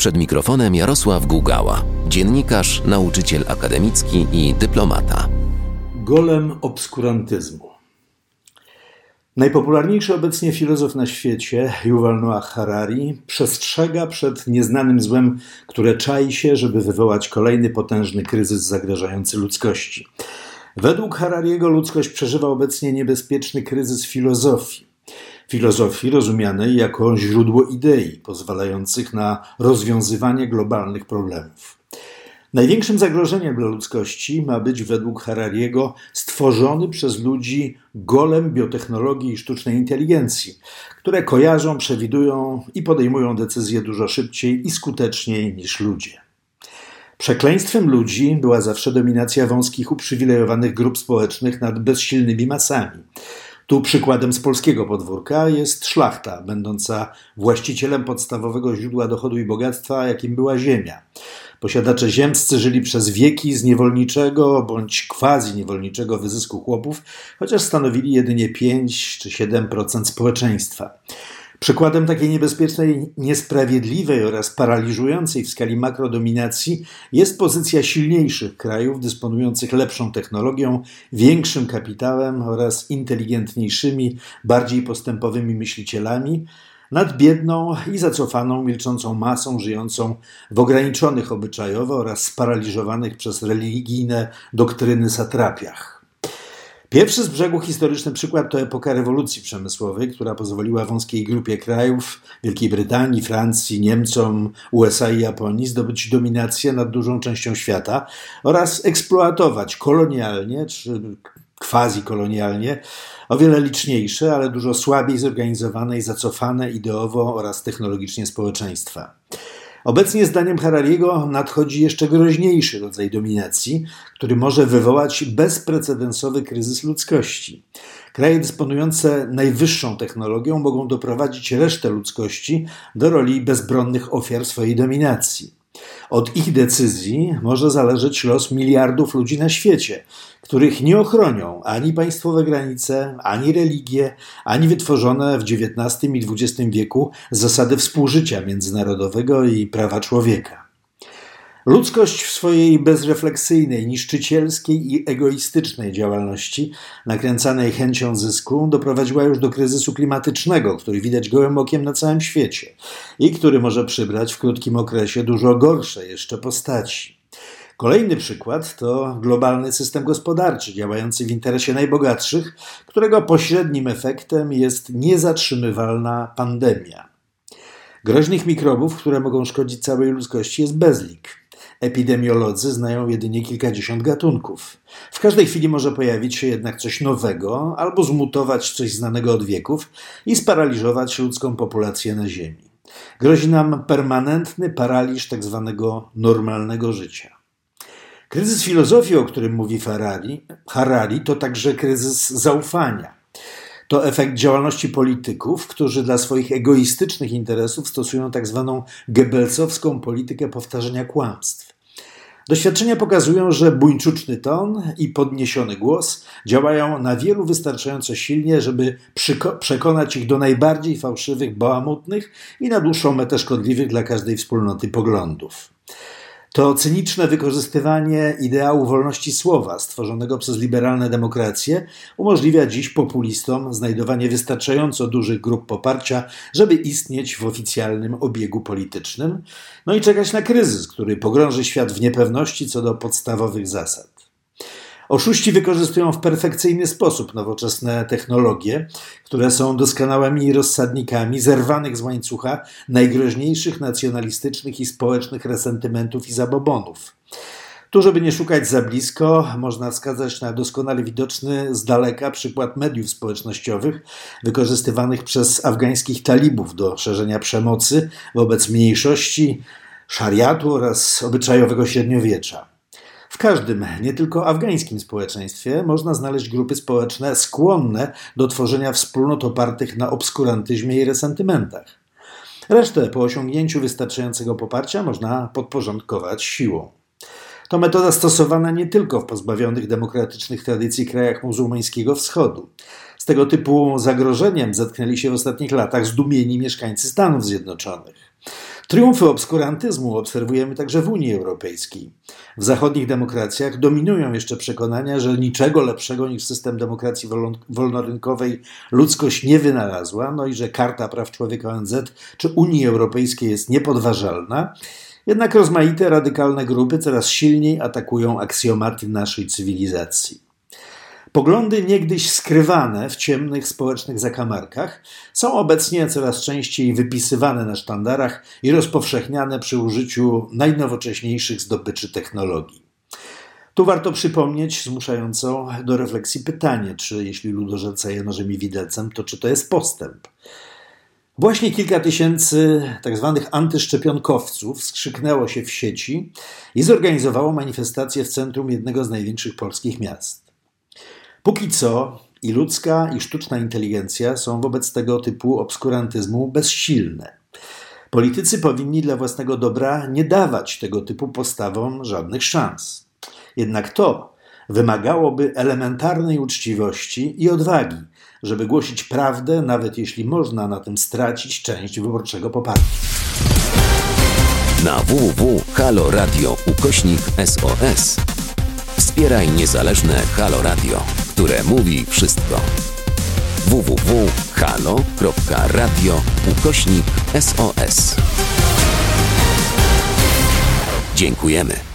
Przed mikrofonem Jarosław Gugała, dziennikarz, nauczyciel akademicki i dyplomata. Golem obskurantyzmu. Najpopularniejszy obecnie filozof na świecie, Yuval Noah Harari, przestrzega przed nieznanym złem, które czai się, żeby wywołać kolejny potężny kryzys zagrażający ludzkości. Według Harariego ludzkość przeżywa obecnie niebezpieczny kryzys filozofii. Filozofii rozumianej jako źródło idei pozwalających na rozwiązywanie globalnych problemów. Największym zagrożeniem dla ludzkości ma być według Harariego stworzony przez ludzi golem biotechnologii i sztucznej inteligencji, które kojarzą, przewidują i podejmują decyzje dużo szybciej i skuteczniej niż ludzie. Przekleństwem ludzi była zawsze dominacja wąskich, uprzywilejowanych grup społecznych nad bezsilnymi masami. Tu przykładem z polskiego podwórka jest szlachta, będąca właścicielem podstawowego źródła dochodu i bogactwa, jakim była ziemia. Posiadacze ziemscy żyli przez wieki z niewolniczego bądź quasi-niewolniczego wyzysku chłopów, chociaż stanowili jedynie 5 czy 7% społeczeństwa. Przykładem takiej niebezpiecznej, niesprawiedliwej oraz paraliżującej w skali makrodominacji jest pozycja silniejszych krajów dysponujących lepszą technologią, większym kapitałem oraz inteligentniejszymi, bardziej postępowymi myślicielami nad biedną i zacofaną, milczącą masą żyjącą w ograniczonych obyczajowo oraz sparaliżowanych przez religijne doktryny satrapiach. Pierwszy z brzegu historyczny przykład to epoka rewolucji przemysłowej, która pozwoliła wąskiej grupie krajów Wielkiej Brytanii, Francji, Niemcom, USA i Japonii zdobyć dominację nad dużą częścią świata oraz eksploatować kolonialnie czy quasi-kolonialnie o wiele liczniejsze, ale dużo słabiej zorganizowane i zacofane ideowo oraz technologicznie społeczeństwa. Obecnie, zdaniem Harariego, nadchodzi jeszcze groźniejszy rodzaj dominacji, który może wywołać bezprecedensowy kryzys ludzkości. Kraje dysponujące najwyższą technologią mogą doprowadzić resztę ludzkości do roli bezbronnych ofiar swojej dominacji. Od ich decyzji może zależeć los miliardów ludzi na świecie, których nie ochronią ani państwowe granice, ani religie, ani wytworzone w XIX i XX wieku zasady współżycia międzynarodowego i prawa człowieka. Ludzkość w swojej bezrefleksyjnej, niszczycielskiej i egoistycznej działalności, nakręcanej chęcią zysku, doprowadziła już do kryzysu klimatycznego, który widać gołym okiem na całym świecie i który może przybrać w krótkim okresie dużo gorsze jeszcze postaci. Kolejny przykład to globalny system gospodarczy działający w interesie najbogatszych, którego pośrednim efektem jest niezatrzymywalna pandemia. Groźnych mikrobów, które mogą szkodzić całej ludzkości, jest bezlik. Epidemiolodzy znają jedynie kilkadziesiąt gatunków. W każdej chwili może pojawić się jednak coś nowego albo zmutować coś znanego od wieków i sparaliżować ludzką populację na Ziemi. Grozi nam permanentny paraliż. Tak normalnego życia. Kryzys filozofii, o którym mówi Harari, Harari to także kryzys zaufania. To efekt działalności polityków, którzy dla swoich egoistycznych interesów stosują tak zwaną gebelsowską politykę powtarzania kłamstw. Doświadczenia pokazują, że buńczuczny ton i podniesiony głos działają na wielu wystarczająco silnie, żeby przekonać ich do najbardziej fałszywych, bałamutnych i na dłuższą metę szkodliwych dla każdej wspólnoty poglądów. To cyniczne wykorzystywanie ideału wolności słowa stworzonego przez liberalne demokracje umożliwia dziś populistom znajdowanie wystarczająco dużych grup poparcia, żeby istnieć w oficjalnym obiegu politycznym, no i czekać na kryzys, który pogrąży świat w niepewności co do podstawowych zasad. Oszuści wykorzystują w perfekcyjny sposób nowoczesne technologie, które są doskonałymi rozsadnikami zerwanych z łańcucha najgroźniejszych nacjonalistycznych i społecznych resentymentów i zabobonów. Tu, żeby nie szukać za blisko, można wskazać na doskonale widoczny z daleka przykład mediów społecznościowych wykorzystywanych przez afgańskich talibów do szerzenia przemocy wobec mniejszości, szariatu oraz obyczajowego średniowiecza. W każdym, nie tylko afgańskim społeczeństwie można znaleźć grupy społeczne skłonne do tworzenia wspólnot opartych na obskurantyzmie i resentymentach. Resztę po osiągnięciu wystarczającego poparcia można podporządkować siłą. To metoda stosowana nie tylko w pozbawionych demokratycznych tradycji krajach muzułmańskiego wschodu. Z tego typu zagrożeniem zetknęli się w ostatnich latach zdumieni mieszkańcy Stanów Zjednoczonych. Triumfy obskurantyzmu obserwujemy także w Unii Europejskiej. W zachodnich demokracjach dominują jeszcze przekonania, że niczego lepszego niż system demokracji wolnorynkowej ludzkość nie wynalazła, no i że Karta Praw Człowieka ONZ czy Unii Europejskiej jest niepodważalna. Jednak rozmaite radykalne grupy coraz silniej atakują aksjomaty naszej cywilizacji. Poglądy niegdyś skrywane w ciemnych społecznych zakamarkach są obecnie coraz częściej wypisywane na sztandarach i rozpowszechniane przy użyciu najnowocześniejszych zdobyczy technologii. Tu warto przypomnieć zmuszająco do refleksji pytanie, czy jeśli ludożerca nożem i widelcem, to czy to jest postęp? Właśnie kilka tysięcy tzw. Tak antyszczepionkowców skrzyknęło się w sieci i zorganizowało manifestację w centrum jednego z największych polskich miast. Póki co i ludzka, i sztuczna inteligencja są wobec tego typu obskurantyzmu bezsilne. Politycy powinni dla własnego dobra nie dawać tego typu postawom żadnych szans. Jednak to wymagałoby elementarnej uczciwości i odwagi, żeby głosić prawdę, nawet jeśli można na tym stracić część wyborczego poparcia. Na www.haloradio SOS wspieraj niezależne Halo Radio które mówi wszystko. www.halo.radio ukośnik SOS. Dziękujemy.